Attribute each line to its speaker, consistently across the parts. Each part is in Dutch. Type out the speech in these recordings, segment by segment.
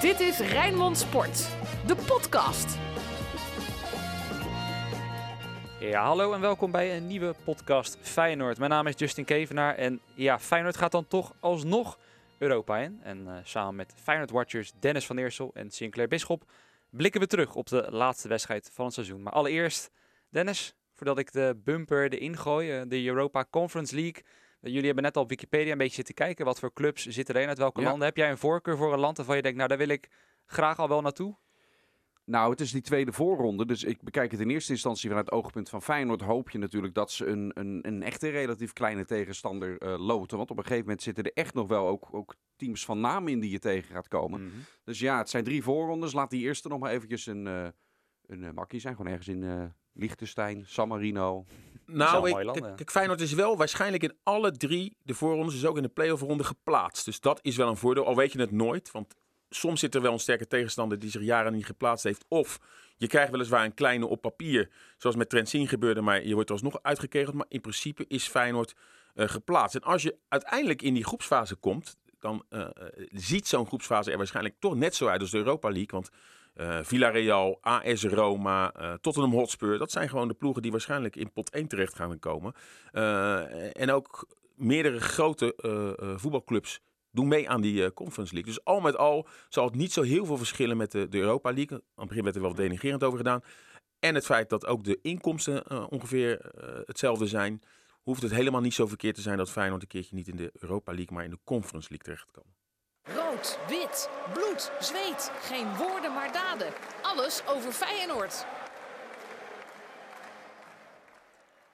Speaker 1: Dit is Rijnmond Sport, de podcast.
Speaker 2: Ja, hallo en welkom bij een nieuwe podcast Feyenoord. Mijn naam is Justin Kevenaar en ja, Feyenoord gaat dan toch alsnog Europa in. En uh, samen met Feyenoord-watchers Dennis van Eersel en Sinclair Bisschop blikken we terug op de laatste wedstrijd van het seizoen. Maar allereerst, Dennis, voordat ik de bumper de ingooi, uh, de Europa Conference League... Jullie hebben net al op Wikipedia een beetje zitten kijken. Wat voor clubs zitten erin uit welke
Speaker 3: Ja.
Speaker 2: landen? Heb jij een voorkeur voor een land waarvan je denkt, nou daar wil ik graag al wel naartoe?
Speaker 3: Nou, het is die tweede voorronde. Dus ik bekijk het in eerste instantie vanuit het oogpunt van Feyenoord. Hoop je natuurlijk dat ze een, een, een echte relatief kleine tegenstander eh, loten. Want op een gegeven moment zitten er echt nog wel ook, ook teams van naam in die je tegen gaat komen.
Speaker 2: Mhm.
Speaker 3: Dus ja, het zijn drie voorrondes. Laat die eerste nog maar eventjes een, eh een eh, makkie zijn. Gewoon ergens in eh Liechtenstein, San Marino.
Speaker 4: Nou,
Speaker 2: mooie
Speaker 4: ik,
Speaker 2: landen.
Speaker 4: kijk, Feyenoord is wel waarschijnlijk in alle drie de voorrondes, dus ook in de play-off ronde geplaatst. Dus dat is wel een voordeel, al weet je het nooit. Want soms zit er wel een sterke tegenstander die zich jaren niet geplaatst heeft. Of je krijgt weliswaar een kleine op papier, zoals met Trentin gebeurde, maar je wordt er alsnog uitgekegeld. Maar in principe is Feyenoord eh, geplaatst. En als je uiteindelijk in die groepsfase komt, dan eh, eh, ziet zo'n groepsfase er waarschijnlijk toch net zo uit als de Europa League. Want eh, Villarreal, AS Roma, eh, Tottenham Hotspur. Dat zijn gewoon de ploegen die waarschijnlijk in pot 1 terecht gaan komen. Eh, en ook meerdere grote voetbalclubs doen mee aan die Conference League. Dus al met al zal het niet zo heel veel verschillen met de, Europa League. Aan het begin werd er wel denigerend over gedaan. En het feit dat ook de inkomsten ongeveer hetzelfde zijn... hoeft het helemaal niet zo verkeerd te zijn dat Feyenoord een keertje niet in de Europa League... maar in de Conference League terecht kan.
Speaker 1: Rood, wit, bloed, zweet. Geen woorden maar daden. Alles over Feyenoord.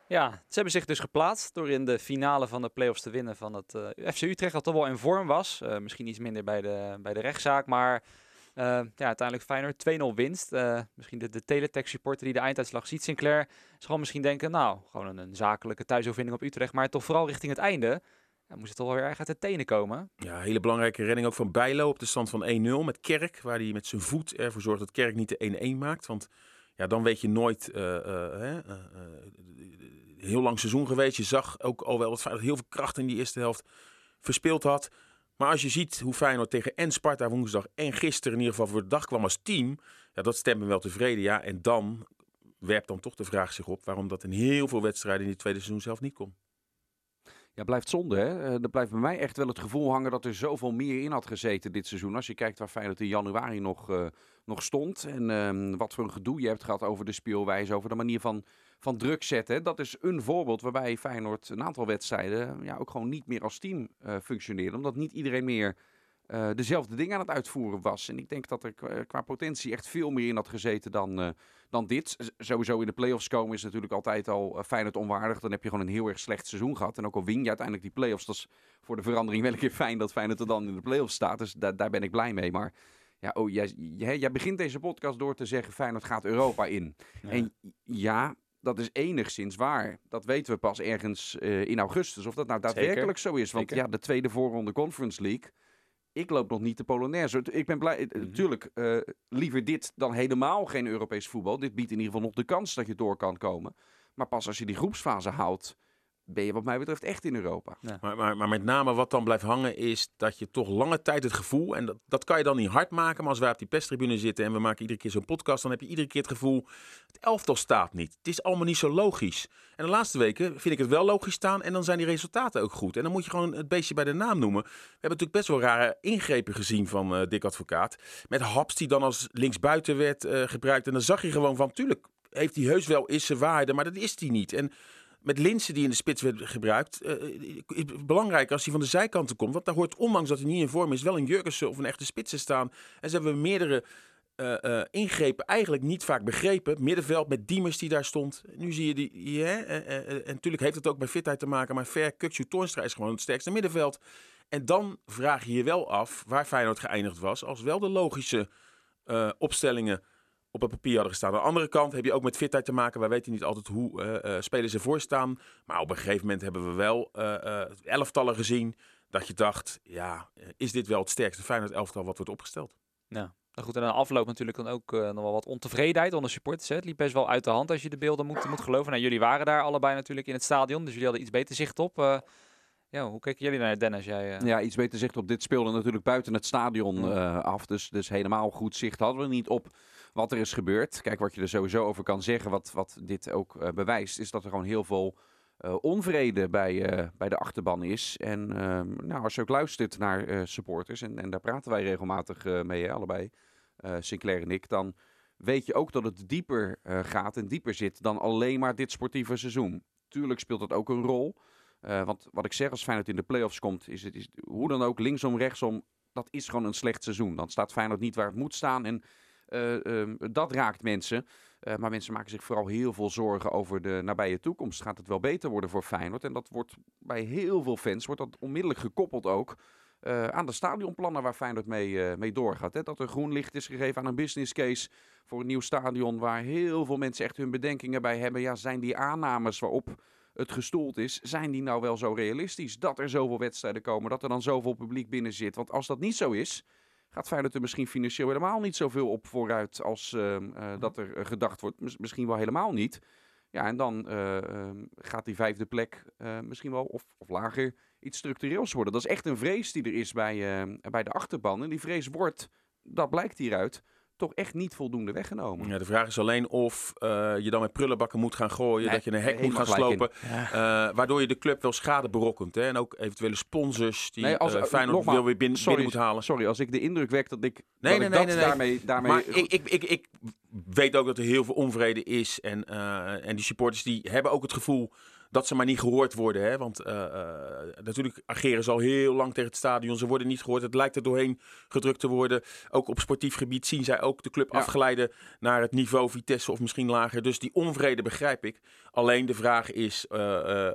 Speaker 2: Ja, ze hebben zich dus geplaatst door in de finale van de play-offs te winnen van het eh, FC Utrecht, dat toch wel in vorm was. Eh, misschien iets minder bij de, bij de rechtszaak, maar eh, ja, uiteindelijk Feyenoord 2-0 winst. Misschien de, de teletext supporter die de einduitslag ziet, Sinclair, zal misschien denken, nou, gewoon een, een zakelijke thuisoverwinning op Utrecht, maar toch vooral richting het einde. Ja, moest het toch wel weer erg uit de tenen komen.
Speaker 4: Ja, hele belangrijke redding ook van Bijlo op de stand van 1-0 met Kerk. Waar hij met zijn voet ervoor zorgt dat Kerk niet de 1-1 maakt. Want ja, dan weet je nooit... eh, heel lang seizoen geweest. Je zag ook al wel dat heel veel kracht in die eerste helft verspeeld had. Maar als je ziet hoe Feyenoord tegen en Sparta woensdag en gisteren in ieder geval voor de dag kwam als team. Ja, dat stemt me wel tevreden. Ja, en dan werpt dan toch de vraag zich op waarom dat in heel veel wedstrijden in die tweede seizoen zelf niet kon.
Speaker 3: Ja, blijft zonde hè. Eh, er blijft bij mij echt wel het gevoel hangen dat er zoveel meer in had gezeten dit seizoen. Als je kijkt waar Feyenoord in januari nog, eh, nog stond. En ehm, wat voor een gedoe je hebt gehad over de speelwijze, over de manier van, van druk zetten. Dat is een voorbeeld waarbij Feyenoord een aantal wedstrijden ja, ook gewoon niet meer als team eh, functioneerde. Omdat niet iedereen meer eh, dezelfde dingen aan het uitvoeren was. En ik denk dat er qua, qua potentie echt veel meer in had gezeten dan, eh, dan dit. Sowieso in de play-offs komen is natuurlijk altijd al eh, Feyenoord onwaardig. Dan heb je gewoon een heel erg slecht seizoen gehad. En ook al win je uiteindelijk die play-offs, dat is voor de verandering wel een keer fijn dat Feyenoord er dan in de play-offs staat. Dus daar, daar ben ik blij mee. Maar ja, oh, jij, jij, jij begint deze podcast door te zeggen Feyenoord gaat Europa in.
Speaker 2: Ja.
Speaker 3: En ja, dat is enigszins waar. Dat weten we pas ergens eh, in augustus. Of dat nou daadwerkelijk zo is. Want
Speaker 2: Zeker.
Speaker 3: ja, de tweede voorronde Conference League. Ik loop nog niet de Polonaise. Ik ben blij.
Speaker 2: Mhm.
Speaker 3: Natuurlijk, eh, liever dit dan helemaal geen Europees voetbal. Dit biedt in ieder geval nog de kans dat je door kan komen. Maar pas als je die groepsfase haalt, ben je wat mij betreft echt in Europa.
Speaker 4: Maar, maar, maar met name wat dan blijft hangen is dat je toch lange tijd het gevoel, en dat, dat kan je dan niet hard maken, maar als wij op die pestribune zitten en we maken iedere keer zo'n podcast, dan heb je iedere keer het gevoel, het elftal staat niet. Het is allemaal niet zo logisch. En de laatste weken vind ik het wel logisch staan en dan zijn die resultaten ook goed. En dan moet je gewoon het beestje bij de naam noemen. We hebben natuurlijk best wel rare ingrepen gezien van eh Dick Advocaat. Met Haps die dan als linksbuiten werd eh, gebruikt. En dan zag je gewoon van, tuurlijk heeft hij heus wel is zijn waarde, maar dat is hij niet. En met Linsen die in de spits werd gebruikt, het belangrijk als hij van de zijkanten komt. Want daar hoort, ondanks dat hij niet in vorm is, wel een Jurgensen of een echte spitsen staan. En ze hebben meerdere eh, ingrepen eigenlijk niet vaak begrepen. Middenveld met Diemers die daar stond. Nu zie je die, en natuurlijk heeft het ook met fitheid te maken. Maar Ver, Kukcu, Toornstra is gewoon het sterkste middenveld. En dan vraag je je wel af waar Feyenoord geëindigd was. Als wel de logische opstellingen op het papier hadden gestaan. Aan de andere kant heb je ook met fitheid te maken. Wij weten niet altijd hoe eh, eh, spelers ervoor staan. Maar op een gegeven moment hebben we wel eh, eh, elftallen gezien. Dat je dacht, ja, is dit wel het sterkste Feyenoord elftal wat wordt opgesteld?
Speaker 2: Ja. Nou goed, en dan afloop natuurlijk dan ook eh, nog wel wat ontevredenheid onder supporters. Hè. Het liep best wel uit de hand als je de beelden moet, moet geloven. Nou, jullie waren daar allebei natuurlijk in het stadion, dus jullie hadden iets beter zicht op. Eh, Ja, hoe kijken jullie naar Dennis? Jij, eh,
Speaker 3: Ja, iets beter zicht op dit speelde natuurlijk buiten het stadion eh, af. Dus, dus helemaal goed zicht hadden we niet op wat er is gebeurd. Kijk, wat je er sowieso over kan zeggen, wat, wat dit ook eh, bewijst, is dat er gewoon heel veel eh, onvrede bij, eh, bij de achterban is. En ehm, nou, als je ook luistert naar supporters, en, en daar praten wij regelmatig mee, allebei, Sinclair en ik, dan weet je ook dat het dieper gaat en dieper zit dan alleen maar dit sportieve seizoen. Tuurlijk speelt dat ook een rol. Want wat ik zeg, als Feyenoord in de play-offs komt, is het is, hoe dan ook, linksom, rechtsom, dat is gewoon een slecht seizoen. Dan staat Feyenoord niet waar het moet staan en eh, ehm, dat raakt mensen. Eh, maar mensen maken zich vooral heel veel zorgen over de nabije toekomst. Gaat het wel beter worden voor Feyenoord? En dat wordt bij heel veel fans wordt dat onmiddellijk gekoppeld ook eh, aan de stadionplannen waar Feyenoord mee, mee doorgaat. Hè? Dat er groen licht is gegeven aan een business case voor een nieuw stadion waar heel veel mensen echt hun bedenkingen bij hebben. Ja, zijn die aannames waarop het gestoeld is, zijn die nou wel zo realistisch? Dat er zoveel wedstrijden komen, dat er dan zoveel publiek binnen zit. Want als dat niet zo is, gaat Feyenoord er misschien financieel helemaal niet zoveel op vooruit als ehm, eh, dat er eh, gedacht wordt. Mis- misschien wel helemaal niet. Ja, en dan eh, ehm, gaat die vijfde plek misschien wel, of, of lager, iets structureels worden. Dat is echt een vrees die er is bij, ehm, bij de achterban. En die vrees wordt, dat blijkt hieruit, toch echt niet voldoende weggenomen.
Speaker 4: Ja, de vraag is alleen of eh, je dan met prullenbakken moet gaan gooien.
Speaker 3: Nee,
Speaker 4: dat je een hek moet gaan slopen. eh, waardoor je de club wel schade berokkent. Hè? En ook eventuele sponsors die
Speaker 3: Nee, als-
Speaker 4: eh,
Speaker 3: eh,
Speaker 4: Feyenoord
Speaker 3: nogmaals,
Speaker 4: wil weer binnen,
Speaker 3: sorry,
Speaker 4: binnen moet halen.
Speaker 3: Sorry, als ik de indruk wek dat ik,
Speaker 4: Nee,
Speaker 3: dat,
Speaker 4: nee,
Speaker 3: ik
Speaker 4: nee,
Speaker 3: dat
Speaker 4: nee, nee.
Speaker 3: daarmee... daarmee
Speaker 4: Maar ik, ik, ik, ik weet ook dat er heel veel onvrede is. En, eh, en die supporters die hebben ook het gevoel dat ze maar niet gehoord worden. Hè? Want eh, eh, natuurlijk ageren ze al heel lang tegen het stadion. Ze worden niet gehoord. Het lijkt er doorheen gedrukt te worden. Ook op sportief gebied zien zij ook de club
Speaker 3: Ja.
Speaker 4: afgeleiden naar het niveau Vitesse of misschien lager. Dus die onvrede begrijp ik. Alleen de vraag is, eh,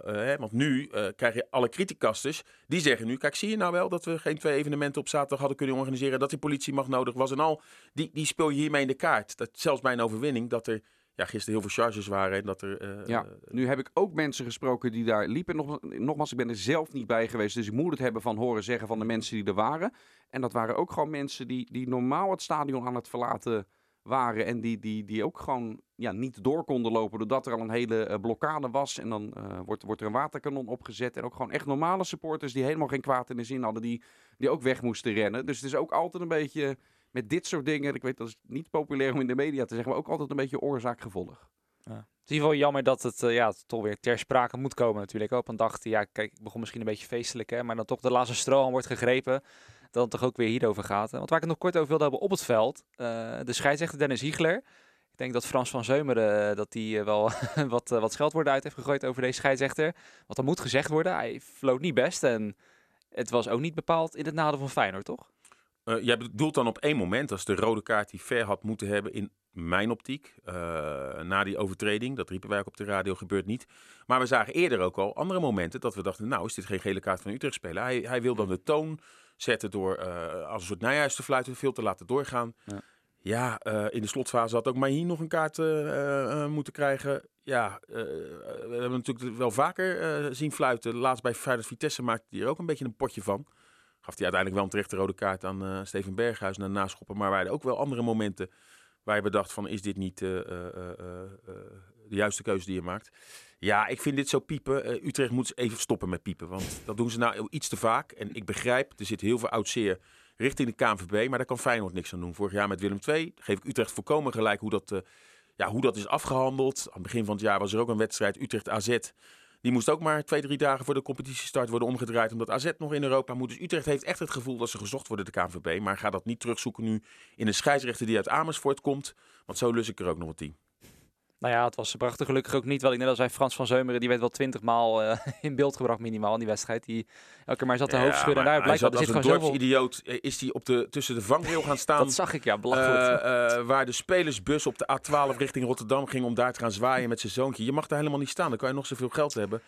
Speaker 4: hè, want nu krijg je alle criticasters. Die zeggen nu, kijk zie je nou wel dat we geen twee evenementen op zaterdag hadden kunnen organiseren. Dat die politie mag nodig was en al. Die, die speel je hiermee in de kaart. Dat, zelfs bij een overwinning dat er ja, gisteren heel veel charges waren. En dat er, eh,
Speaker 3: Ja, nu heb ik ook mensen gesproken die daar liepen. Nog, nogmaals, ik ben er zelf niet bij geweest. Dus ik moet het hebben van horen zeggen van de mensen die er waren. En dat waren ook gewoon mensen die, die normaal het stadion aan het verlaten waren. En die, die, die ook gewoon ja, niet door konden lopen. Doordat er al een hele eh, blokkade was. En dan eh, wordt, wordt er een waterkanon opgezet. En ook gewoon echt normale supporters die helemaal geen kwaad in de zin hadden. Die, die ook weg moesten rennen. Dus het is ook altijd een beetje met dit soort dingen. Ik weet dat is niet populair om in de media te zeggen. Maar ook altijd een beetje oorzaak-gevolg.
Speaker 2: Het is in ieder geval jammer dat het eh, ja, toch weer ter sprake moet komen natuurlijk. Op een dag, ja, kijk, ik begon misschien een beetje feestelijk, hè, maar dan toch de laatste stroom wordt gegrepen. Dat het toch ook weer hierover gaat. Want waar ik het nog kort over wilde hebben op het veld. eh, de scheidsrechter Dennis Hiegler. Ik denk dat Frans van Zeumeren eh, dat die, wel wat, wat scheldwoorden uit heeft gegooid over deze scheidsrechter. Want er moet gezegd worden, hij floot niet best. En het was ook niet bepaald in het nadeel van Feyenoord, toch?
Speaker 4: Eh, jij bedoelt dan op één moment, als de rode kaart die ver had moeten hebben in mijn optiek, eh, na die overtreding, dat riepen wij ook op de radio, gebeurt niet. Maar we zagen eerder ook al andere momenten dat we dachten, nou is dit geen gele kaart van Utrecht spelen. Hij, hij wil dan de toon zetten door eh, als een soort Nijhuis te fluiten, veel te laten doorgaan.
Speaker 2: Ja.
Speaker 4: Ja, in de slotfase had ook Mahin nog een kaart moeten krijgen. Ja, we hebben natuurlijk wel vaker zien fluiten. Laatst bij Feyenoord Vitesse maakte hij er ook een beetje een potje van. Gaf hij uiteindelijk wel een terechte rode kaart aan eh, Steven Berghuis na naschoppen. Maar waren er ook wel andere momenten waar je bedacht van is dit niet eh, eh, de juiste keuze die je maakt. Ja, ik vind dit zo piepen. Utrecht moet even stoppen met piepen. Want dat doen ze nou iets te vaak. En ik begrijp, er zit heel veel oud zeer richting de KNVB. Maar daar kan Feyenoord niks aan doen. Vorig jaar met Willem II geef ik Utrecht volkomen gelijk hoe dat, ja, hoe dat is afgehandeld. Aan het begin van het jaar was er ook een wedstrijd Utrecht-AZ. Die moest ook maar twee, drie dagen voor de competitiestart worden omgedraaid. Omdat AZ nog in Europa moet. Dus Utrecht heeft echt het gevoel dat ze gezocht worden, de KNVB. Maar ga dat niet terugzoeken nu in een scheidsrechter die uit Amersfoort komt. Want zo lus ik er ook nog wat tien.
Speaker 2: Nou ja, het was bracht er gelukkig ook niet. Wel, ik net als zei Frans van Zeumeren, die werd wel twintig maal eh, in beeld gebracht minimaal in die wedstrijd. Die elke keer maar zat te hoofd schudden. En daar blijkt dat er zit
Speaker 4: een
Speaker 2: gewoon zoveel...
Speaker 4: dorpsidioot eh, is hij op de, tussen de vangrail gaan staan.
Speaker 2: Dat zag ik, ja, belachelijk.
Speaker 4: Eh, waar de spelersbus op de A12 richting Rotterdam ging om daar te gaan zwaaien met zijn zoontje. Je mag daar helemaal niet staan, dan kan je nog zoveel geld hebben.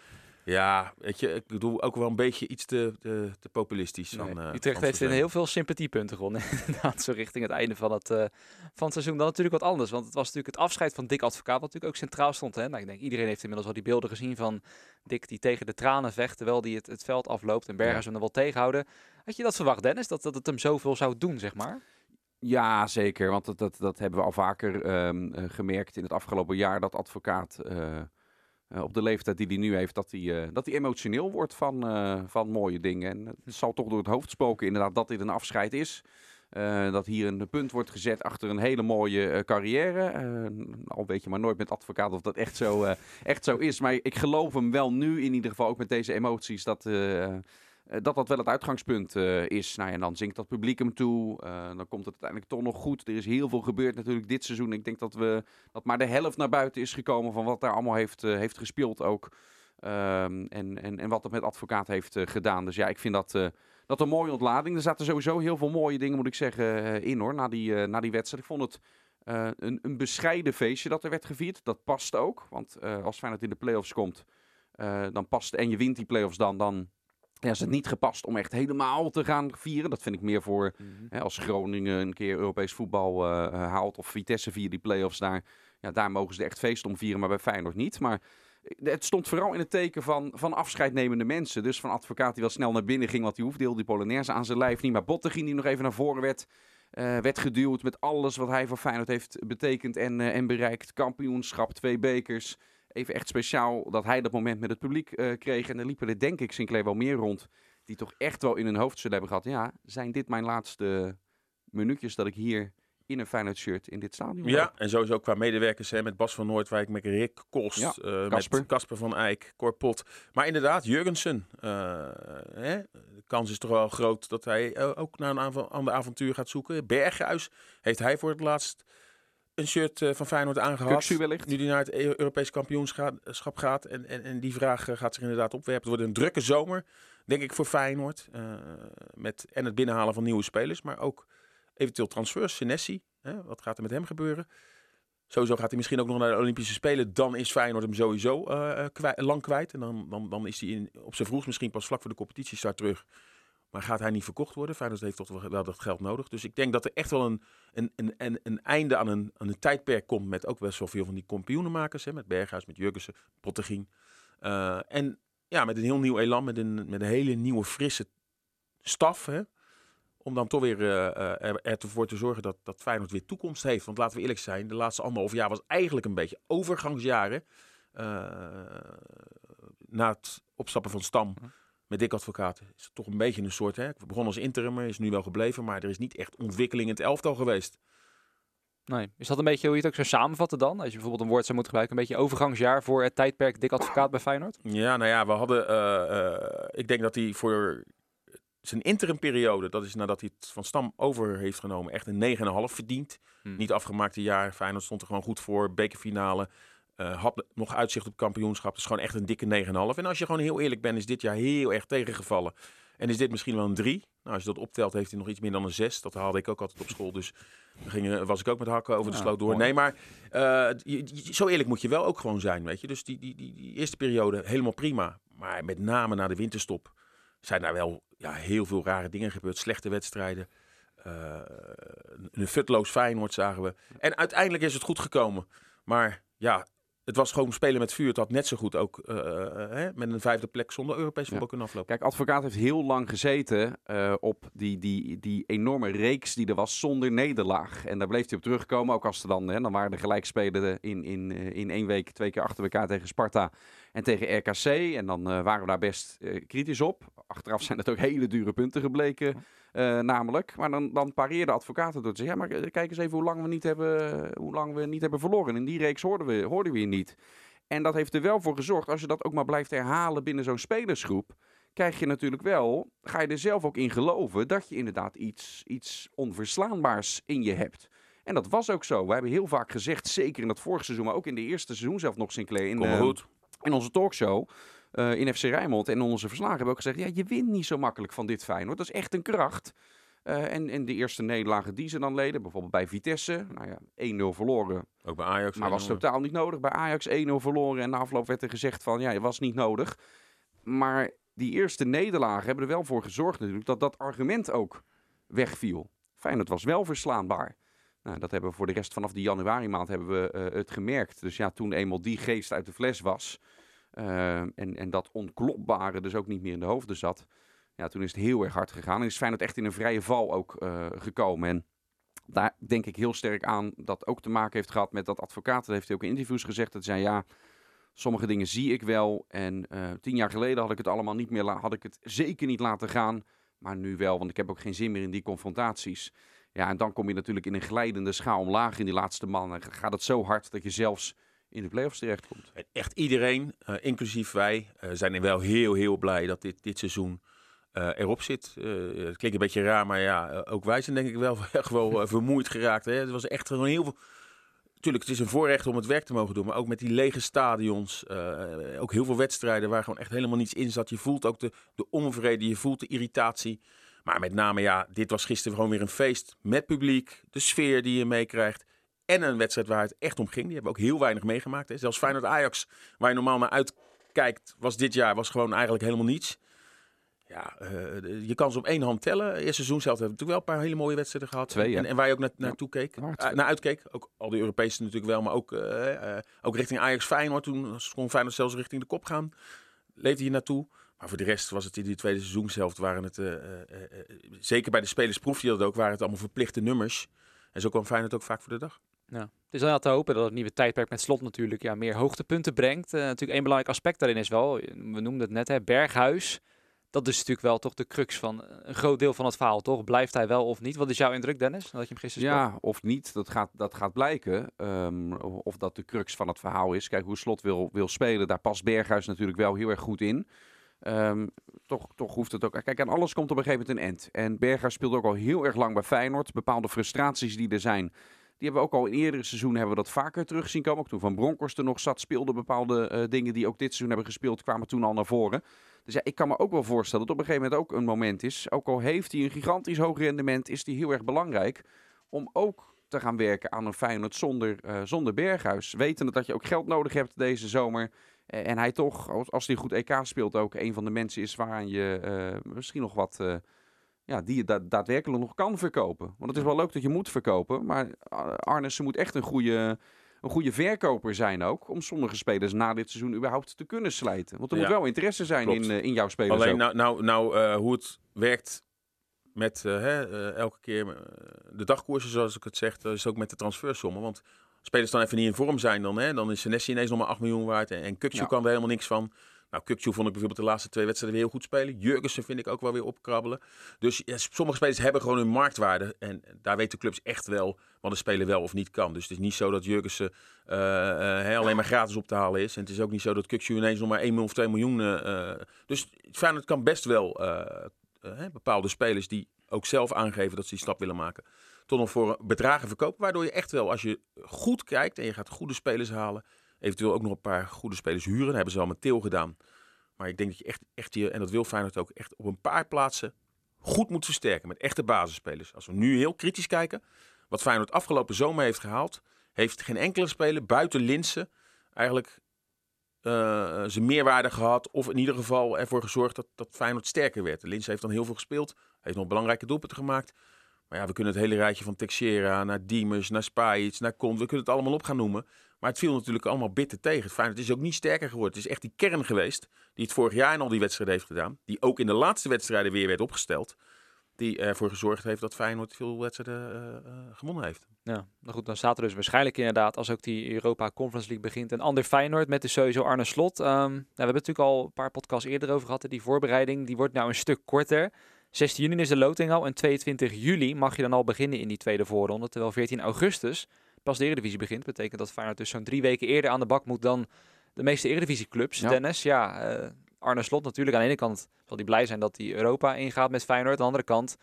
Speaker 4: Ja, weet je, ik bedoel ook wel een beetje iets te, te, te populistisch. Van,
Speaker 2: Nee,
Speaker 4: eh,
Speaker 2: Utrecht
Speaker 4: van
Speaker 2: heeft in heel veel sympathiepunten gewonnen. Inderdaad, zo richting het einde van het, eh, van het seizoen. Dan natuurlijk wat anders. Want het was natuurlijk het afscheid van Dick Advocaat, wat natuurlijk ook centraal stond. Hè? Nou, ik denk iedereen heeft inmiddels al die beelden gezien van Dick die tegen de tranen vecht terwijl hij het, het veld afloopt. En Berghuis hem er wel tegenhouden. Had je dat verwacht, Dennis? Dat, dat het hem zoveel zou doen, zeg maar?
Speaker 3: Ja, zeker. Want dat, dat, dat hebben we al vaker ehm, eh, gemerkt in het afgelopen jaar. Dat advocaat eh, eh, op de leeftijd die hij nu heeft, dat hij, eh, dat hij emotioneel wordt van, eh, van mooie dingen. En het zal toch door het hoofd spoken inderdaad dat dit een afscheid is. Dat hier een punt wordt gezet achter een hele mooie carrière. Al weet je maar nooit met advocaat of dat echt zo, echt zo is. Maar ik geloof hem wel nu in ieder geval, ook met deze emoties, dat... eh, dat dat wel het uitgangspunt eh, is. Nou ja, en dan zingt dat publiek hem toe. Eh, dan komt het uiteindelijk toch nog goed. Er is heel veel gebeurd natuurlijk dit seizoen. Ik denk dat, we, dat maar de helft naar buiten is gekomen van wat daar allemaal heeft, heeft gespeeld ook. Ehm, en, en, en wat het met advocaat heeft gedaan. Dus ja, ik vind dat, dat een mooie ontlading. Er zaten sowieso heel veel mooie dingen, moet ik zeggen, in hoor, na die, na die wedstrijd. Ik vond het een, een bescheiden feestje dat er werd gevierd. Dat past ook, want als Feyenoord in de play-offs komt, dan past, en je wint die play-offs dan, dan ja, is het niet gepast om echt helemaal te gaan vieren. Dat vind ik meer voor hè, als Groningen een keer Europees voetbal eh, eh, haalt of Vitesse via die play-offs daar. Ja, daar mogen ze echt feest om vieren, maar bij Feyenoord niet. Maar het stond vooral in het teken van, van afscheidnemende mensen. Dus van advocaat die wel snel naar binnen ging, want die hoefde heel die Polonaise aan zijn lijf niet. Maar Bottegien die nog even naar voren werd, eh, werd geduwd met alles wat hij voor Feyenoord heeft betekend en, eh, en bereikt. Kampioenschap, twee bekers. Even echt speciaal dat hij dat moment met het publiek eh, kreeg. En er liepen er denk ik Sinclair wel meer rond. Die toch echt wel in hun hoofd zullen hebben gehad. Ja, zijn dit mijn laatste minuutjes dat ik hier in een Feyenoord shirt in dit stadion loop?
Speaker 4: Ja, en sowieso qua medewerkers hè, met Bas van Noordwijk, met Rick Kost,
Speaker 3: Ja,
Speaker 4: eh,
Speaker 3: Kasper.
Speaker 4: met Casper van Eyck, Corpot. Maar inderdaad, Jurgensen. eh, hè, de kans is toch wel groot dat hij ook naar een aanva- ander avontuur gaat zoeken. Berghuis heeft hij voor het laatst een shirt eh, van Feyenoord aangehad.
Speaker 3: Wellicht.
Speaker 4: Nu die naar het Eu- Europees kampioenschap gaat. En, en, en die vraag eh, gaat zich inderdaad opwerpen. Het wordt een drukke zomer, denk ik, voor Feyenoord. Eh, met, en het binnenhalen van nieuwe spelers. Maar ook eventueel transfers. Senesi, hè, wat gaat er met hem gebeuren? Sowieso gaat hij misschien ook nog naar de Olympische Spelen. Dan is Feyenoord hem sowieso kwij- lang kwijt. En dan, dan, dan is hij in, op zijn vroegst misschien pas vlak voor de competitiestart terug. Maar gaat hij niet verkocht worden? Feyenoord heeft toch wel- dat geld nodig. Dus ik denk dat er echt wel een, een, een, een, einde aan een, een tijdperk komt. Met ook best wel veel van die kampioenenmakers. Hè, met Berghuis, met Jurgensen, Pottegien. Eh, en ja, met een heel nieuw elan. Met een, met een hele nieuwe frisse staf. Hè, om dan toch weer eh, eh, er, ervoor te zorgen dat, dat Feyenoord weer toekomst heeft. Want laten we eerlijk zijn, de laatste anderhalf jaar was eigenlijk een beetje overgangsjaren. Na het opstappen van Stam met Dick Advocaat is het toch een beetje een soort... Hè, we begonnen als interimmer, is nu wel gebleven, maar er is niet echt ontwikkeling in het elftal geweest.
Speaker 2: Nee. Is dat een beetje hoe je het ook zou samenvatten dan? Als je bijvoorbeeld een woord zou moeten gebruiken, een beetje overgangsjaar voor het tijdperk dik advocaat bij Feyenoord?
Speaker 4: Ja, nou ja, we hadden... eh, eh, ik denk dat hij voor zijn interimperiode, dat is nadat hij het van Stam over heeft genomen, echt een 9,5 verdient.
Speaker 2: Hmm.
Speaker 4: Niet afgemaakte jaar. Feyenoord stond er gewoon goed voor. Bekerfinale. Eh, had nog uitzicht op kampioenschap. Dus gewoon echt een dikke 9,5. En als je gewoon heel eerlijk bent, is dit jaar heel erg tegengevallen. En is dit misschien wel een 3. Nou, als je dat optelt, heeft hij nog iets meer dan een 6. Dat haalde ik ook altijd op school. Dus ging, eh, was ik ook met hakken over de
Speaker 3: Ja,
Speaker 4: sloot door.
Speaker 3: mooi.
Speaker 4: Nee, maar eh, je- je- zo eerlijk moet je wel ook gewoon zijn, weet je. Dus die, die, die, die eerste periode helemaal prima. Maar met name na de winterstop zijn daar wel ja, heel veel rare dingen gebeurd. Slechte wedstrijden. Een futloos Feyenoord zagen we. En uiteindelijk is het goed gekomen. Maar ja, het was gewoon spelen met vuur. Het had net zo goed ook eh, eh, hè, met een vijfde plek zonder Europees voetbal kunnen aflopen.
Speaker 3: Kijk, advocaat heeft heel lang gezeten eh, op die, die, die enorme reeks die er was zonder nederlaag. En daar bleef hij op terugkomen. Ook als er dan, hè, dan waren de gelijkspelen in, in, in één week twee keer achter elkaar tegen Sparta en tegen RKC. En dan waren we daar best kritisch op. Achteraf zijn het ook hele dure punten gebleken, eh, namelijk. Maar dan, dan pareerde advocaten door te zeggen, ja, maar eh, kijk eens even hoe lang we niet hebben, hoe lang we niet hebben verloren. In die reeks hoorden we, hoorden we je niet. En dat heeft er wel voor gezorgd, als je dat ook maar blijft herhalen binnen zo'n spelersgroep, krijg je natuurlijk wel, ga je er zelf ook in geloven dat je inderdaad iets, iets onverslaanbaars in je hebt. En dat was ook zo. We hebben heel vaak gezegd, zeker in dat vorige seizoen, maar ook in de eerste seizoen zelf nog Sinclair. In,
Speaker 4: Kom maar
Speaker 3: eh,
Speaker 4: goed.
Speaker 3: in onze talkshow eh, in FC Rijnmond en onze verslagen hebben we ook gezegd, ja, je wint niet zo makkelijk van dit Feyenoord. Dat is echt een kracht. Eh, en, en de eerste nederlagen die ze dan leden, bijvoorbeeld bij Vitesse, nou ja, 1-0 verloren,
Speaker 4: Ook bij Ajax.
Speaker 3: maar was totaal niet nodig. Bij Ajax 1-0 verloren en na afloop werd er gezegd van, ja, je was niet nodig. Maar die eerste nederlagen hebben er wel voor gezorgd natuurlijk dat dat argument ook wegviel. Feyenoord was wel verslaanbaar. Nou, dat hebben we voor de rest vanaf die januari maand hebben we eh, het gemerkt. Dus ja, toen eenmaal die geest uit de fles was eh, en, en dat onklopbare dus ook niet meer in de hoofden zat. Ja, toen is het heel erg hard gegaan. En is Feyenoord echt in een vrije val ook eh, gekomen. En daar denk ik heel sterk aan dat ook te maken heeft gehad met dat advocaat. Dat heeft hij ook in interviews gezegd. Dat zei ja, Sommige dingen zie ik wel. En eh, tien jaar geleden had ik het allemaal niet meer, had ik het zeker niet laten gaan. Maar nu wel, want ik heb ook geen zin meer in die confrontaties. Ja, en dan kom je natuurlijk in een glijdende schaal omlaag in die laatste man. En gaat het zo hard dat je zelfs in de play-offs terechtkomt.
Speaker 4: Echt iedereen, eh, inclusief wij, eh, zijn er wel heel, heel blij dat dit, dit seizoen eh, erop zit. Het klinkt een beetje raar, maar ja, ook wij zijn denk ik wel echt wel vermoeid geraakt. Hè? Het was echt gewoon heel veel... Tuurlijk, het is een voorrecht om het werk te mogen doen, maar ook met die lege stadions, ook heel veel wedstrijden waar gewoon echt helemaal niets in zat. Je voelt ook de, de onvrede, je voelt de irritatie. Maar met name, ja, dit was gisteren gewoon weer een feest met publiek, de sfeer die je meekrijgt. En een wedstrijd waar het echt om ging. Die hebben we ook heel weinig meegemaakt. Hè. Zelfs Feyenoord-Ajax, waar je normaal naar uitkijkt, was dit jaar was gewoon eigenlijk helemaal niets. Ja, eh, je kan ze op één hand tellen. Eerste seizoen zelf hebben we natuurlijk wel een paar hele mooie wedstrijden gehad.
Speaker 3: Twee,
Speaker 4: en, en waar je ook na, naartoe keek. Eh, naar uitkeek. Ook al de Europese natuurlijk wel, maar ook, eh, ook richting Ajax Feyenoord. Toen kon Feyenoord zelfs richting de kop gaan. Leefde hier naartoe. Maar voor de rest was het in die tweede seizoenshelft waren het, zeker bij de spelers proefde je dat ook, waren het allemaal verplichte nummers. En zo kwam Feyenoord ook vaak voor de dag.
Speaker 2: Ja. Het is wel te hopen dat het nieuwe tijdperk met slot natuurlijk ja, meer hoogtepunten brengt. Eh, natuurlijk één belangrijk aspect daarin is wel, we noemden het net, hè, Berghuis. Dat is natuurlijk wel toch de crux van een groot deel van het verhaal, toch? Blijft hij wel of niet? Wat is jouw indruk, Dennis? Dat je hem gisteren sprak?
Speaker 3: Ja, of niet, dat gaat, dat gaat blijken. Ehm, of dat de crux van het verhaal is. Kijk, hoe Slot wil, wil spelen, daar past Berghuis natuurlijk wel heel erg goed in. Ehm, toch, toch hoeft het ook... Kijk, aan alles komt op een gegeven moment een end. En Berghuis speelde ook al heel erg lang bij Feyenoord. Bepaalde frustraties die er zijn, die hebben we ook al in eerdere seizoenen hebben we dat vaker terug zien komen. Ook toen Van Bronckhorst er nog zat, speelde bepaalde eh, dingen die ook dit seizoen hebben gespeeld, kwamen toen al naar voren. Dus ja, ik kan me ook wel voorstellen dat op een gegeven moment ook een moment is, ook al heeft hij een gigantisch hoog rendement, is die heel erg belangrijk om ook te gaan werken aan een Feyenoord zonder, eh, zonder Berghuis. Wetende dat je ook geld nodig hebt deze zomer. Eh, en hij toch, als, als hij goed EK speelt, ook een van de mensen is waaraan je misschien nog wat... ja, die je da- daadwerkelijk nog kan verkopen. Want het is wel leuk dat je moet verkopen. Maar eh, Arnissen moet echt een goede, een goede verkoper zijn ook. Om sommige spelers na dit seizoen überhaupt te kunnen slijten. Want er
Speaker 4: Ja,
Speaker 3: moet wel interesse zijn
Speaker 4: klopt.
Speaker 3: in, eh, in jouw spelers
Speaker 4: Alleen
Speaker 3: ook.
Speaker 4: nou, nou, nou eh, hoe het werkt met hè, elke keer de dagkoersen, zoals ik het zeg, is ook met de transfersommen. Want spelers dan even niet in vorm zijn, dan, hè, dan is Senesi ineens nog maar 8 miljoen waard. En, en
Speaker 3: Ja.
Speaker 4: kan er helemaal niks van. Nou, Kukçu vond ik bijvoorbeeld de laatste twee wedstrijden weer heel goed spelen. Jurgensen vind ik ook wel weer opkrabbelen. Dus sommige spelers hebben gewoon hun marktwaarde. En daar weten clubs echt wel wat een speler wel of niet kan. Dus het is niet zo dat Jurgensen hè, alleen maar gratis op te halen is. En het is ook niet zo dat Kukçu ineens nog maar 1 miljoen of 2 miljoen... eh, dus Feyenoord kan best wel bepaalde spelers die ook zelf aangeven dat ze die stap willen maken, tot nog voor bedragen verkopen. Waardoor je echt wel, als je goed kijkt en je gaat goede spelers halen, eventueel ook nog een paar goede spelers huren. Dat hebben ze al met Til gedaan. Maar ik denk dat je echt, echt je, en dat wil Feyenoord ook, echt op een paar plaatsen goed moet versterken met echte basisspelers. Als we nu heel kritisch kijken, wat Feyenoord afgelopen zomer heeft gehaald, heeft geen enkele speler buiten Linsen eigenlijk eh, zijn meerwaarde gehad. Of in ieder geval ervoor gezorgd dat, dat Feyenoord sterker werd. Linse heeft dan heel veel gespeeld. Heeft nog belangrijke doelpunten gemaakt. Maar ja, we kunnen het hele rijtje van Texera naar Diemers, naar Spajic, naar Kont. We kunnen het allemaal op gaan noemen. Maar het viel natuurlijk allemaal bitter tegen. Het Feyenoord is ook niet sterker geworden. Het is echt die kern geweest die het vorig jaar in al die wedstrijden heeft gedaan. Die ook in de laatste wedstrijden weer werd opgesteld. Die ervoor gezorgd heeft dat Feyenoord veel wedstrijden eh, eh, gewonnen heeft.
Speaker 2: Ja, nou goed, dan staat er dus waarschijnlijk inderdaad, als ook die Europa Conference League begint, een ander Feyenoord met dus sowieso Arne Slot. Ehm, nou, we hebben natuurlijk al een paar podcasts eerder over gehad. Die voorbereiding, die wordt nou een stuk korter. 16 juni is de loting al en 22 juli mag je dan al beginnen in die tweede voorronde. Terwijl 14 augustus pas de Eredivisie begint. Betekent dat Feyenoord dus zo'n drie weken eerder aan de bak moet dan de meeste Eredivisieclubs.
Speaker 3: Ja.
Speaker 2: Dennis, ja, eh, Arne Slot natuurlijk. Aan de ene kant zal hij blij zijn dat hij Europa ingaat met Feyenoord. Aan de andere kant,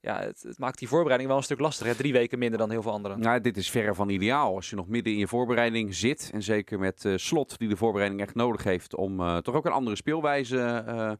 Speaker 2: ja, het, het maakt die voorbereiding wel een stuk lastiger. Drie weken minder dan heel veel anderen.
Speaker 3: Nou, dit is verre van ideaal. Als je nog midden in je voorbereiding zit. En zeker met eh, slot die de voorbereiding echt nodig heeft om eh, toch ook een andere speelwijze eh,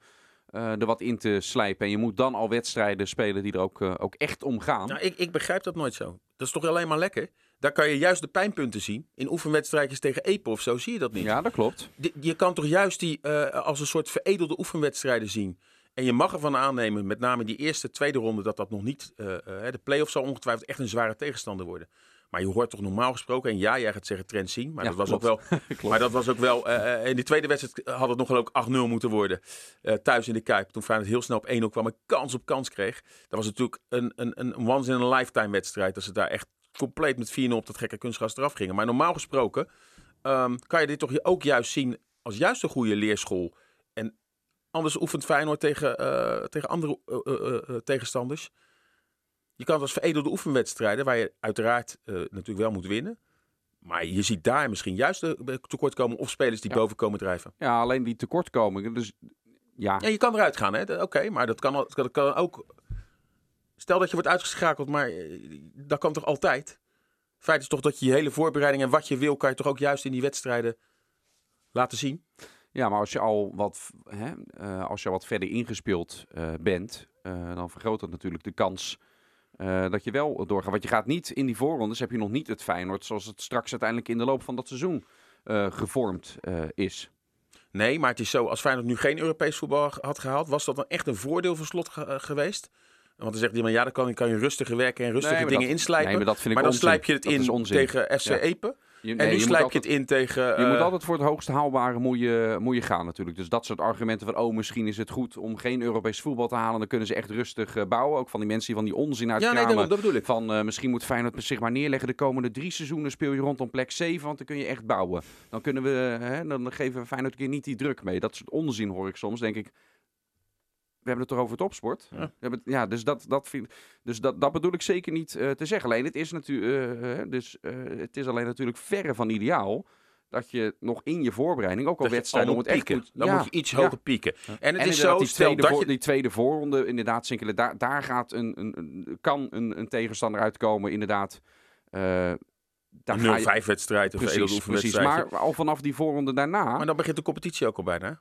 Speaker 3: eh, er wat in te slijpen. En je moet dan al wedstrijden spelen die er ook, ook echt om gaan.
Speaker 4: Nou, ik, ik begrijp dat nooit zo. Dat is toch alleen maar lekker? Daar kan je juist de pijnpunten zien. In oefenwedstrijdjes tegen Epe of zo zie je dat niet.
Speaker 3: Ja, dat klopt.
Speaker 4: Je kan toch juist die eh, als een soort veredelde oefenwedstrijden zien. En je mag ervan aannemen, met name die eerste, tweede ronde, dat dat nog niet... eh, eh, de play-off zal ongetwijfeld echt een zware tegenstander worden. Maar je hoort toch normaal gesproken, en ja, jij gaat zeggen trend zien. Maar
Speaker 3: Ja,
Speaker 4: dat was ook wel Maar dat was ook wel. in die tweede wedstrijd had het nog wel ook 8-0 moeten worden. thuis in de Kuip. Toen Feyenoord heel snel op 1-0 kwam en kans op kans kreeg. Dat was natuurlijk een, een, een once in a lifetime wedstrijd. Dat ze daar echt compleet met 4-0 op dat gekke kunstgras eraf gingen. Maar normaal gesproken. ehm, kan je dit toch ook juist zien als juist een goede leerschool. En anders oefent Feyenoord tegen, eh, tegen andere eh, eh, tegenstanders. Je kan het als veredelde oefenwedstrijden, waar je uiteraard natuurlijk wel moet winnen. Maar je ziet daar misschien juist de tekortkomingen of spelers die
Speaker 3: Ja.
Speaker 4: boven komen drijven.
Speaker 3: Ja, alleen die tekortkomingen. Dus ja,
Speaker 4: Ja, je kan eruit gaan, hè? Oké, maar dat kan, al- dat kan ook. Stel dat je wordt uitgeschakeld, maar eh, dat kan toch altijd? Feit is toch dat je je hele voorbereiding en wat je wil, kan je toch ook juist in die wedstrijden laten zien?
Speaker 3: Ja, maar als je al wat, hè, eh, als je wat verder ingespeeld eh, bent, dan vergroot dat natuurlijk de kans dat je wel doorgaat. Want je gaat niet in die voorrondes, heb je nog niet het Feyenoord zoals het straks uiteindelijk in de loop van dat seizoen gevormd is.
Speaker 4: Nee, maar het is zo, als Feyenoord nu geen Europees voetbal had gehaald, was dat dan echt een voordeel voor slot ge- geweest? Want dan zegt iemand, ja, dan kan, kan je rustiger werken en rustige
Speaker 3: Nee,
Speaker 4: dingen
Speaker 3: dat-
Speaker 4: inslijpen.
Speaker 3: nee, maar dat vind ik
Speaker 4: maar dan
Speaker 3: onzin.
Speaker 4: slijp je het in tegen FC
Speaker 3: Ja.
Speaker 4: Epe.
Speaker 3: Je,
Speaker 4: En nu
Speaker 3: je
Speaker 4: slijp
Speaker 3: altijd-
Speaker 4: je het in tegen...
Speaker 3: Je
Speaker 4: eh,
Speaker 3: moet altijd voor het hoogst haalbare moet je, moet je gaan natuurlijk. Dus dat soort argumenten van, oh misschien is het goed om geen Europees voetbal te halen. Dan kunnen ze echt rustig eh, bouwen. Ook van die mensen die van die onzin
Speaker 4: Ja, nee, dat bedoel ik.
Speaker 3: Van eh, misschien moet Feyenoord zich maar neerleggen. De komende drie seizoenen speel je rondom plek 7, want dan kun je echt bouwen. Dan, kunnen we, hè, dan geven we Feyenoord een keer niet die druk mee. Dat soort onzin hoor ik soms. Denk ik, we hebben het toch over het opsport?
Speaker 4: Ja.
Speaker 3: We hebben ja dus, dat, dat, vind, dus dat, dat bedoel ik zeker niet eh, te zeggen. Alleen het is, natuurlijk, dus, eh, het is alleen natuurlijk verre van ideaal dat je nog in je voorbereiding, ook al wedstrijden om
Speaker 4: moet
Speaker 3: het echt goed...
Speaker 4: Dan
Speaker 3: ja,
Speaker 4: moet je iets
Speaker 3: ja.
Speaker 4: hoger pieken. En het
Speaker 3: En
Speaker 4: is zo,
Speaker 3: die tweede,
Speaker 4: dat je...
Speaker 3: die tweede voorronde, inderdaad, Sinkelen, daar, daar gaat een, een, een, kan een, een tegenstander uitkomen, inderdaad. eh daar ga
Speaker 4: Een
Speaker 3: je,
Speaker 4: 0-5 wedstrijd of een
Speaker 3: precies, precies. Maar al vanaf die voorronde daarna,
Speaker 4: Maar dan begint de competitie ook al bijna.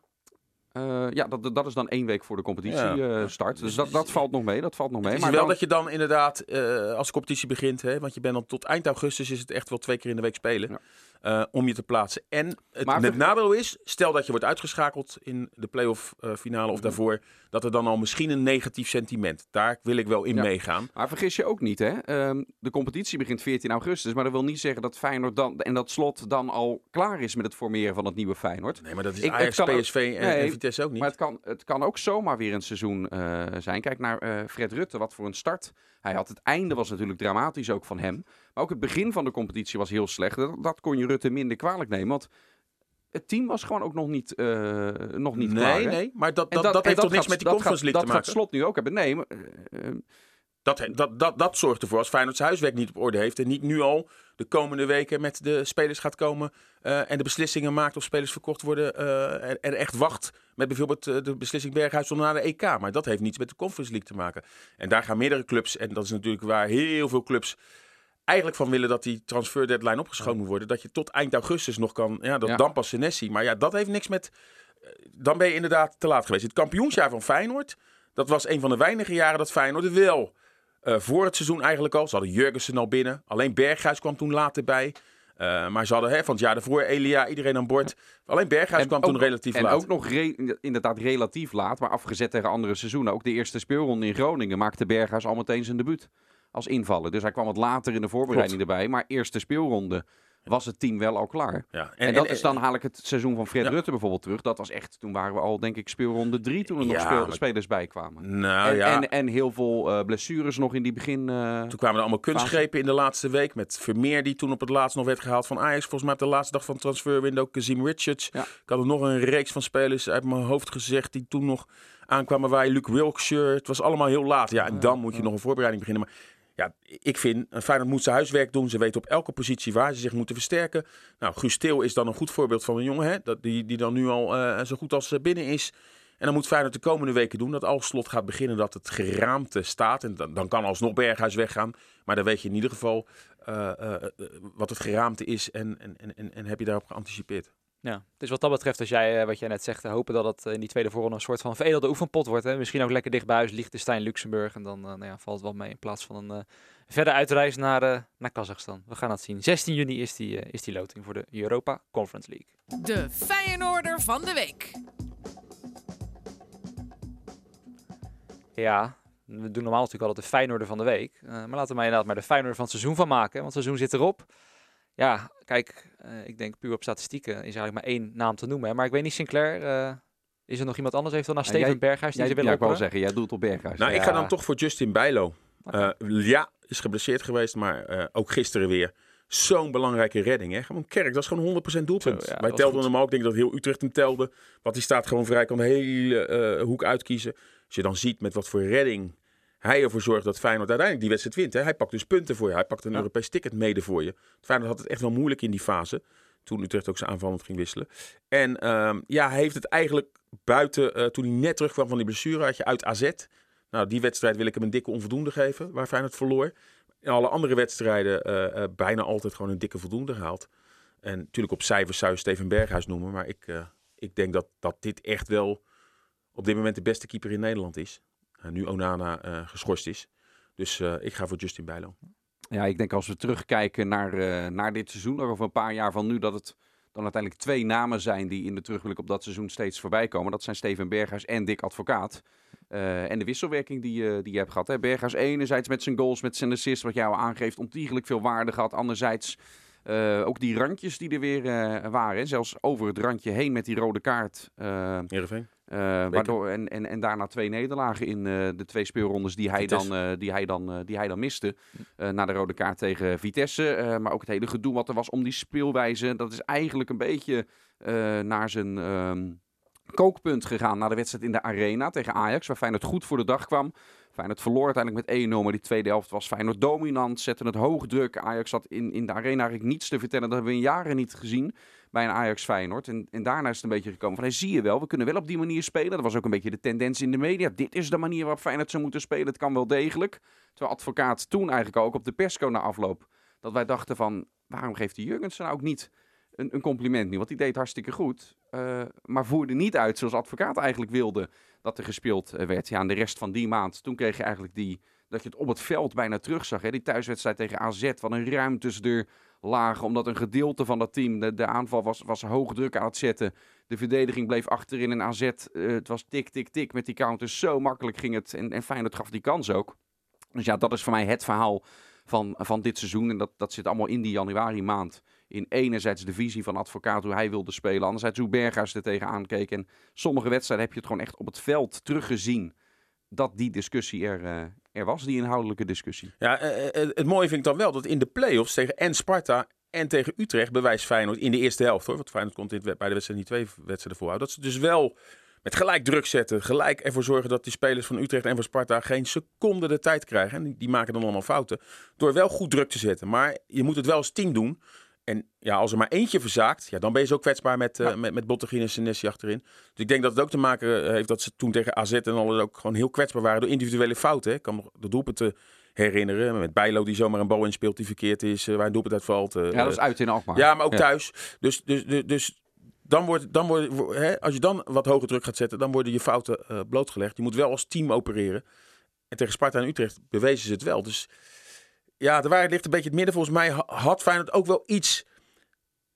Speaker 3: Eh, ja, dat, dat is dan één week voor de competitie
Speaker 4: Ja.
Speaker 3: eh, start. Dus dat, dat valt nog mee, dat valt nog mee.
Speaker 4: Het is
Speaker 3: Maar
Speaker 4: wel
Speaker 3: dan,
Speaker 4: dat je dan inderdaad, eh, als de competitie begint, hè, want je bent dan tot eind augustus, is het echt wel twee keer in de week spelen.
Speaker 3: Ja.
Speaker 4: Eh, om je te plaatsen. En het,
Speaker 3: Maar
Speaker 4: het
Speaker 3: ver-
Speaker 4: nadeel is, stel dat je wordt uitgeschakeld in de playoff eh finale of daarvoor, dat er dan al misschien een negatief sentiment. Daar wil ik wel in
Speaker 3: Ja.
Speaker 4: meegaan.
Speaker 3: Maar vergis je ook niet, hè? Ehm, de competitie begint 14 augustus. Maar dat wil niet zeggen dat Feyenoord dan, en dat slot dan al klaar is met het formeren van het nieuwe Feyenoord.
Speaker 4: Nee, maar dat is
Speaker 3: Ik-
Speaker 4: Ajax,
Speaker 3: kan
Speaker 4: PSV en,
Speaker 3: Nee,
Speaker 4: en Vitesse ook niet.
Speaker 3: Maar het kan, het kan ook zomaar weer een seizoen eh, zijn. Kijk naar Fred Rutte, wat voor een start. Hij had het einde was natuurlijk dramatisch ook van hem. Maar ook het begin van de competitie was heel slecht. Dat, dat kon je Rutte minder kwalijk nemen. Want het team was gewoon ook nog niet, eh, nog niet
Speaker 4: nee,
Speaker 3: klaar. hè?
Speaker 4: nee, maar dat, dat, dat, heeft toch niks met die
Speaker 3: dat
Speaker 4: Conference League
Speaker 3: dat
Speaker 4: te maken?
Speaker 3: gaat slot nu ook hebben. Nee, maar, eh, eh,
Speaker 4: Dat, dat, dat, dat zorgt ervoor als Feyenoord zijn huiswerk niet op orde heeft. En niet nu al de komende weken met de spelers gaat komen. en de beslissingen maakt of spelers verkocht worden. en, en echt wacht met bijvoorbeeld de beslissing Berghuis om naar de EK. Maar dat heeft niets met de Conference League te maken. En daar gaan meerdere clubs. En dat is natuurlijk waar heel veel clubs eigenlijk van willen dat die transfer deadline opgeschoven moet worden. Dat je tot eind augustus nog kan. Ja, dat
Speaker 3: Ja.
Speaker 4: dan pas Senesi. Maar ja, dat heeft niks met. eh, Dan ben je inderdaad te laat geweest. Het kampioensjaar van Feyenoord. Dat was een van de weinige jaren dat Feyenoord wel eh, voor het seizoen eigenlijk al. Ze hadden Jurgensen al binnen. Alleen Berghuis kwam toen later bij. Eh, maar ze hadden hè, van het jaar daarvoor Elia, iedereen aan boord. Alleen Berghuis
Speaker 3: En
Speaker 4: kwam
Speaker 3: ook-
Speaker 4: toen relatief
Speaker 3: En
Speaker 4: laat.
Speaker 3: ook nog re- inderdaad relatief laat, maar afgezet tegen andere seizoenen. Ook de eerste speelronde in Groningen maakte Berghuis al meteen zijn debuut als invaller. Dus hij kwam wat later in de voorbereiding erbij. Maar eerste speelronde was het team wel al klaar.
Speaker 4: ja.
Speaker 3: En, dat is dan haal ik het seizoen van Fred
Speaker 4: Ja.
Speaker 3: Rutte bijvoorbeeld terug. Dat was echt, toen waren we al denk ik speelronde drie toen er nog speel- spelers bij kwamen.
Speaker 4: Nou
Speaker 3: en,
Speaker 4: ja,
Speaker 3: en, en heel veel eh, blessures nog in die begin. eh,
Speaker 4: toen kwamen er allemaal kunstgrepen in de laatste week. Met Vermeer die toen op het laatst nog werd gehaald van Ajax. Volgens mij op de laatste dag van transferwindow. Kazim Richards. Ik had er nog een reeks van spelers uit mijn hoofd gezegd. Die toen nog aankwamen waar Luke Wilkshire. Het was allemaal heel laat. Ja, en dan moet je nog een voorbereiding beginnen. Maar ja, ik vind, eh, Feyenoord moet zijn huiswerk doen. Ze weten op elke positie waar ze zich moeten versterken. Nou, Guus Til is dan een goed voorbeeld van een jongen. Hè? Dat, die, die dan nu al eh, zo goed als eh, binnen is. En dan moet Feyenoord de komende weken doen. Dat als slot gaat beginnen dat het geraamte staat. En dan, dan kan alsnog Berghuis weggaan. Maar dan weet je in ieder geval wat het geraamte is. En, en, en, en heb je daarop geanticipeerd.
Speaker 2: Ja, dus wat dat betreft, als jij, eh, wat jij net zegt, eh, hopen dat het in die tweede voorronde een soort van veredelde oefenpot wordt. Hè? Misschien ook lekker dicht bij huis, Liechtenstein, Luxemburg. En dan eh, nou ja, valt het wel mee in plaats van een eh, verder uitreis naar, eh naar Kazachstan. We gaan het zien. 16 juni is die, eh, is die loting voor de Europa Conference League.
Speaker 1: De Feyenoorder van de week.
Speaker 2: Ja, we doen normaal natuurlijk altijd de Feyenoorder van de week. Eh, maar laten we maar inderdaad maar de Feyenoorder van het seizoen van maken. Want het seizoen zit erop. Ja, kijk, eh, ik denk puur op statistieken is eigenlijk maar één naam te noemen. Hè. Maar ik weet niet, Sinclair, eh, is er nog iemand anders? Heeft dan naar
Speaker 3: Ja,
Speaker 2: Steven
Speaker 3: jij-
Speaker 2: Berghuis die
Speaker 3: jij,
Speaker 2: ze
Speaker 3: ja,
Speaker 2: willen
Speaker 3: ik wou zeggen, jij doet op Berghuis.
Speaker 4: Nou, ik
Speaker 2: Ja.
Speaker 4: ga dan toch voor Justin Bijlo. Eh, ja, is geblesseerd geweest, maar eh, ook gisteren weer. zo'n belangrijke redding. Hè? Gewoon Kerk, dat is gewoon 100% doelpunt.
Speaker 2: Zo, ja,
Speaker 4: Wij telden
Speaker 2: goed.
Speaker 4: hem ook. Ik denk dat heel Utrecht hem telde. Want die staat gewoon vrij, kan de hele eh, hoek uitkiezen. Als je dan ziet met wat voor redding hij ervoor zorgt dat Feyenoord uiteindelijk die wedstrijd wint. Hè? Hij pakt dus punten voor je. Hij pakt een
Speaker 2: Ja.
Speaker 4: Europees ticket mede voor je. Feyenoord had het echt wel moeilijk in die fase. Toen Utrecht ook zijn aanvallend ging wisselen. En ehm, ja, hij heeft het eigenlijk buiten, eh, toen hij net terugkwam van die blessure, had je uit AZ. Nou, die wedstrijd wil ik hem een dikke onvoldoende geven, waar Feyenoord verloor. In alle andere wedstrijden eh, eh, bijna altijd gewoon een dikke voldoende gehaald. En natuurlijk op cijfers zou je Steven Berghuis noemen. Maar ik, ik denk dat, dat dit echt wel op dit moment de beste keeper in Nederland is. Eh, nu Onana eh, geschorst is. Dus eh, ik ga voor Justin Bijlo.
Speaker 3: Ja, ik denk als we terugkijken naar, naar dit seizoen, over een paar jaar van nu, dat het dan uiteindelijk twee namen zijn die in de terugblik op dat seizoen steeds voorbij komen. Dat zijn Steven Berghuis en Dick Advocaat. En de wisselwerking die, die je hebt gehad. Hè. Berghuis enerzijds met zijn goals, met zijn assists, wat jou aangeeft, ontiegelijk veel waarde gehad. Anderzijds ook die randjes die er weer waren. hè. Zelfs over het randje heen met die rode kaart.
Speaker 4: Heerenveen.
Speaker 3: Eh, waardoor, en, en, en daarna twee nederlagen in eh, de twee speelrondes die hij dan, eh, die hij dan, die hij dan miste. eh, na de rode kaart tegen Vitesse. maar ook het hele gedoe wat er was om die speelwijze. Dat is eigenlijk een beetje naar zijn ehm, kookpunt gegaan. Na de wedstrijd in de Arena tegen Ajax. Waar Feyenoord goed voor de dag kwam. Feyenoord verloor uiteindelijk met 1-0. Maar die tweede helft was Feyenoord dominant. Zette het hoog druk. Ajax had in, in de Arena eigenlijk niets te vertellen. Dat hebben we in jaren niet gezien bij een Ajax Feyenoord. En, en daarna is het een beetje gekomen van, hey, zie je wel, we kunnen wel op die manier spelen. Dat was ook een beetje de tendens in de media. Dit is de manier waarop Feyenoord zou moeten spelen. Het kan wel degelijk. Terwijl advocaat toen eigenlijk ook op de persco na afloop, dat wij dachten van, waarom geeft die Jurgensen nou ook niet een, een compliment nu? Want die deed hartstikke goed. eh, maar voerde niet uit zoals advocaat eigenlijk wilde dat er gespeeld eh, werd. Ja, en de rest van die maand, toen kreeg je eigenlijk die, dat je het op het veld bijna terugzag. Hè? Die thuiswedstrijd tegen AZ, wat een ruimtes er lagen. Omdat een gedeelte van dat team, de, aanval was, was hoog druk aan het zetten. De verdediging bleef achterin en AZ, eh, het was tik, tik, tik met die counters. Zo makkelijk ging het en, en Feyenoord gaf die kans ook. Dus ja, dat is voor mij het verhaal van, van dit seizoen. En dat, dat zit allemaal in die januari maand. In enerzijds de visie van advocaat, hoe hij wilde spelen. Anderzijds hoe Berghuis er tegenaan keek. En sommige wedstrijden heb je het gewoon echt op het veld teruggezien. Dat die discussie er, eh, er was, die inhoudelijke discussie.
Speaker 4: Ja, eh, eh, het mooie vind ik dan wel dat in de play-offs tegen en Sparta en tegen Utrecht bewijst Feyenoord in de eerste helft hoor. Want Feyenoord komt het, bij de wedstrijd niet twee wedstrijden voorhouden. Dat ze dus wel met gelijk druk zetten, gelijk ervoor zorgen dat die spelers van Utrecht en van Sparta geen seconde de tijd krijgen. En die maken dan allemaal fouten. Door wel goed druk te zetten. Maar je moet het wel als team doen. En ja, als er maar eentje verzaakt, ja, dan ben je zo kwetsbaar met, eh met, met Bottegien en Senesi achterin. Dus ik denk dat het ook te maken heeft dat ze toen tegen AZ en alles ook gewoon heel kwetsbaar waren door individuele fouten. hè. Ik kan me nog de doelpunten herinneren. Met Bijlo die zomaar een bal inspeelt die verkeerd is, eh, waar een doelpunt uitvalt. eh,
Speaker 3: Ja, dat is uit in Alkmaar.
Speaker 4: ja, maar ook
Speaker 3: Ja.
Speaker 4: thuis. Dus, dus, dus, dus dan wordt, dan wordt, wo- hè, als je dan wat hoger druk gaat zetten, dan worden je fouten eh, blootgelegd. Je moet wel als team opereren. En tegen Sparta en Utrecht bewezen ze het wel. Dus ja, de waarheid ligt een beetje in het midden. Volgens mij ha- had Feyenoord ook wel iets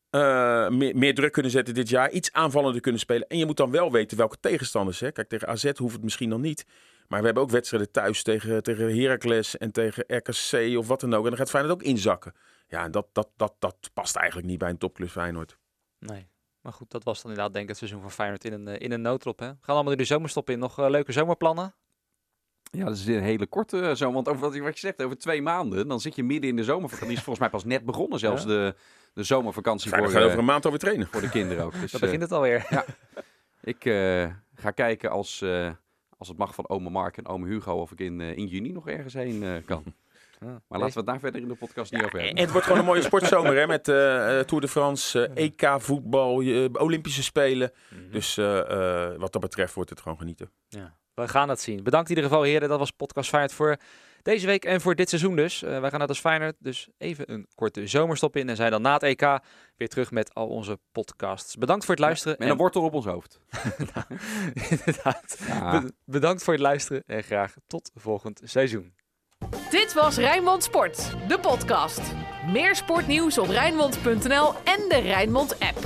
Speaker 4: eh, meer, meer druk kunnen zetten dit jaar. Iets aanvallender kunnen spelen. En je moet dan wel weten welke tegenstanders. Hè. Kijk, tegen AZ hoeft het misschien dan niet. Maar we hebben ook wedstrijden thuis tegen, tegen Heracles en tegen RKC of wat dan ook. En dan gaat Feyenoord ook inzakken. Ja, en dat, dat, dat, dat past eigenlijk niet bij een topclub Feyenoord.
Speaker 2: Nee. Maar goed, dat was dan inderdaad denk ik het seizoen van Feyenoord in een, eh, in een noodrop. Hè? We gaan allemaal de zomerstop in. Nog eh, leuke zomerplannen?
Speaker 3: Ja, dat is een hele korte eh, zo. Want over wat je, wat je zegt, over twee maanden, dan zit je midden in de zomervakantie. Die is volgens mij pas net begonnen, zelfs
Speaker 2: Ja.
Speaker 3: de, de zomervakantie voor,
Speaker 4: Feyenoord gaat
Speaker 3: eh,
Speaker 4: over een maand alweer trainen.
Speaker 3: voor de kinderen ook. Dus
Speaker 2: Dan
Speaker 3: eh,
Speaker 2: begint het alweer.
Speaker 3: ik eh, ga kijken als, eh, als het mag van oma Mark en oma Hugo of ik in, eh, in juni nog ergens heen eh, kan.
Speaker 2: Ja.
Speaker 3: Maar laten we het daar verder in de podcast niet over
Speaker 4: En
Speaker 3: hebben.
Speaker 4: het wordt gewoon een mooie sportzomer hè, met eh, eh, Tour de France, eh, EK voetbal, Olympische Spelen.
Speaker 2: Mhm.
Speaker 4: Dus eh, eh, wat dat betreft wordt het gewoon genieten.
Speaker 2: Ja, we gaan het zien. Bedankt in ieder geval, heren. Dat was podcast Feyenoord voor deze week en voor dit seizoen dus. Eh, wij gaan net als Feyenoord dus even een korte zomerstop in en zijn dan na het EK weer terug met al onze podcasts. Bedankt voor het luisteren.
Speaker 3: Met een wortel op ons hoofd.
Speaker 2: Inderdaad.
Speaker 3: Ja.
Speaker 2: Be- bedankt voor het luisteren en graag tot volgend seizoen.
Speaker 1: Dit was Rijnmond Sport, de podcast. Meer sportnieuws op Rijnmond.nl en de Rijnmond app.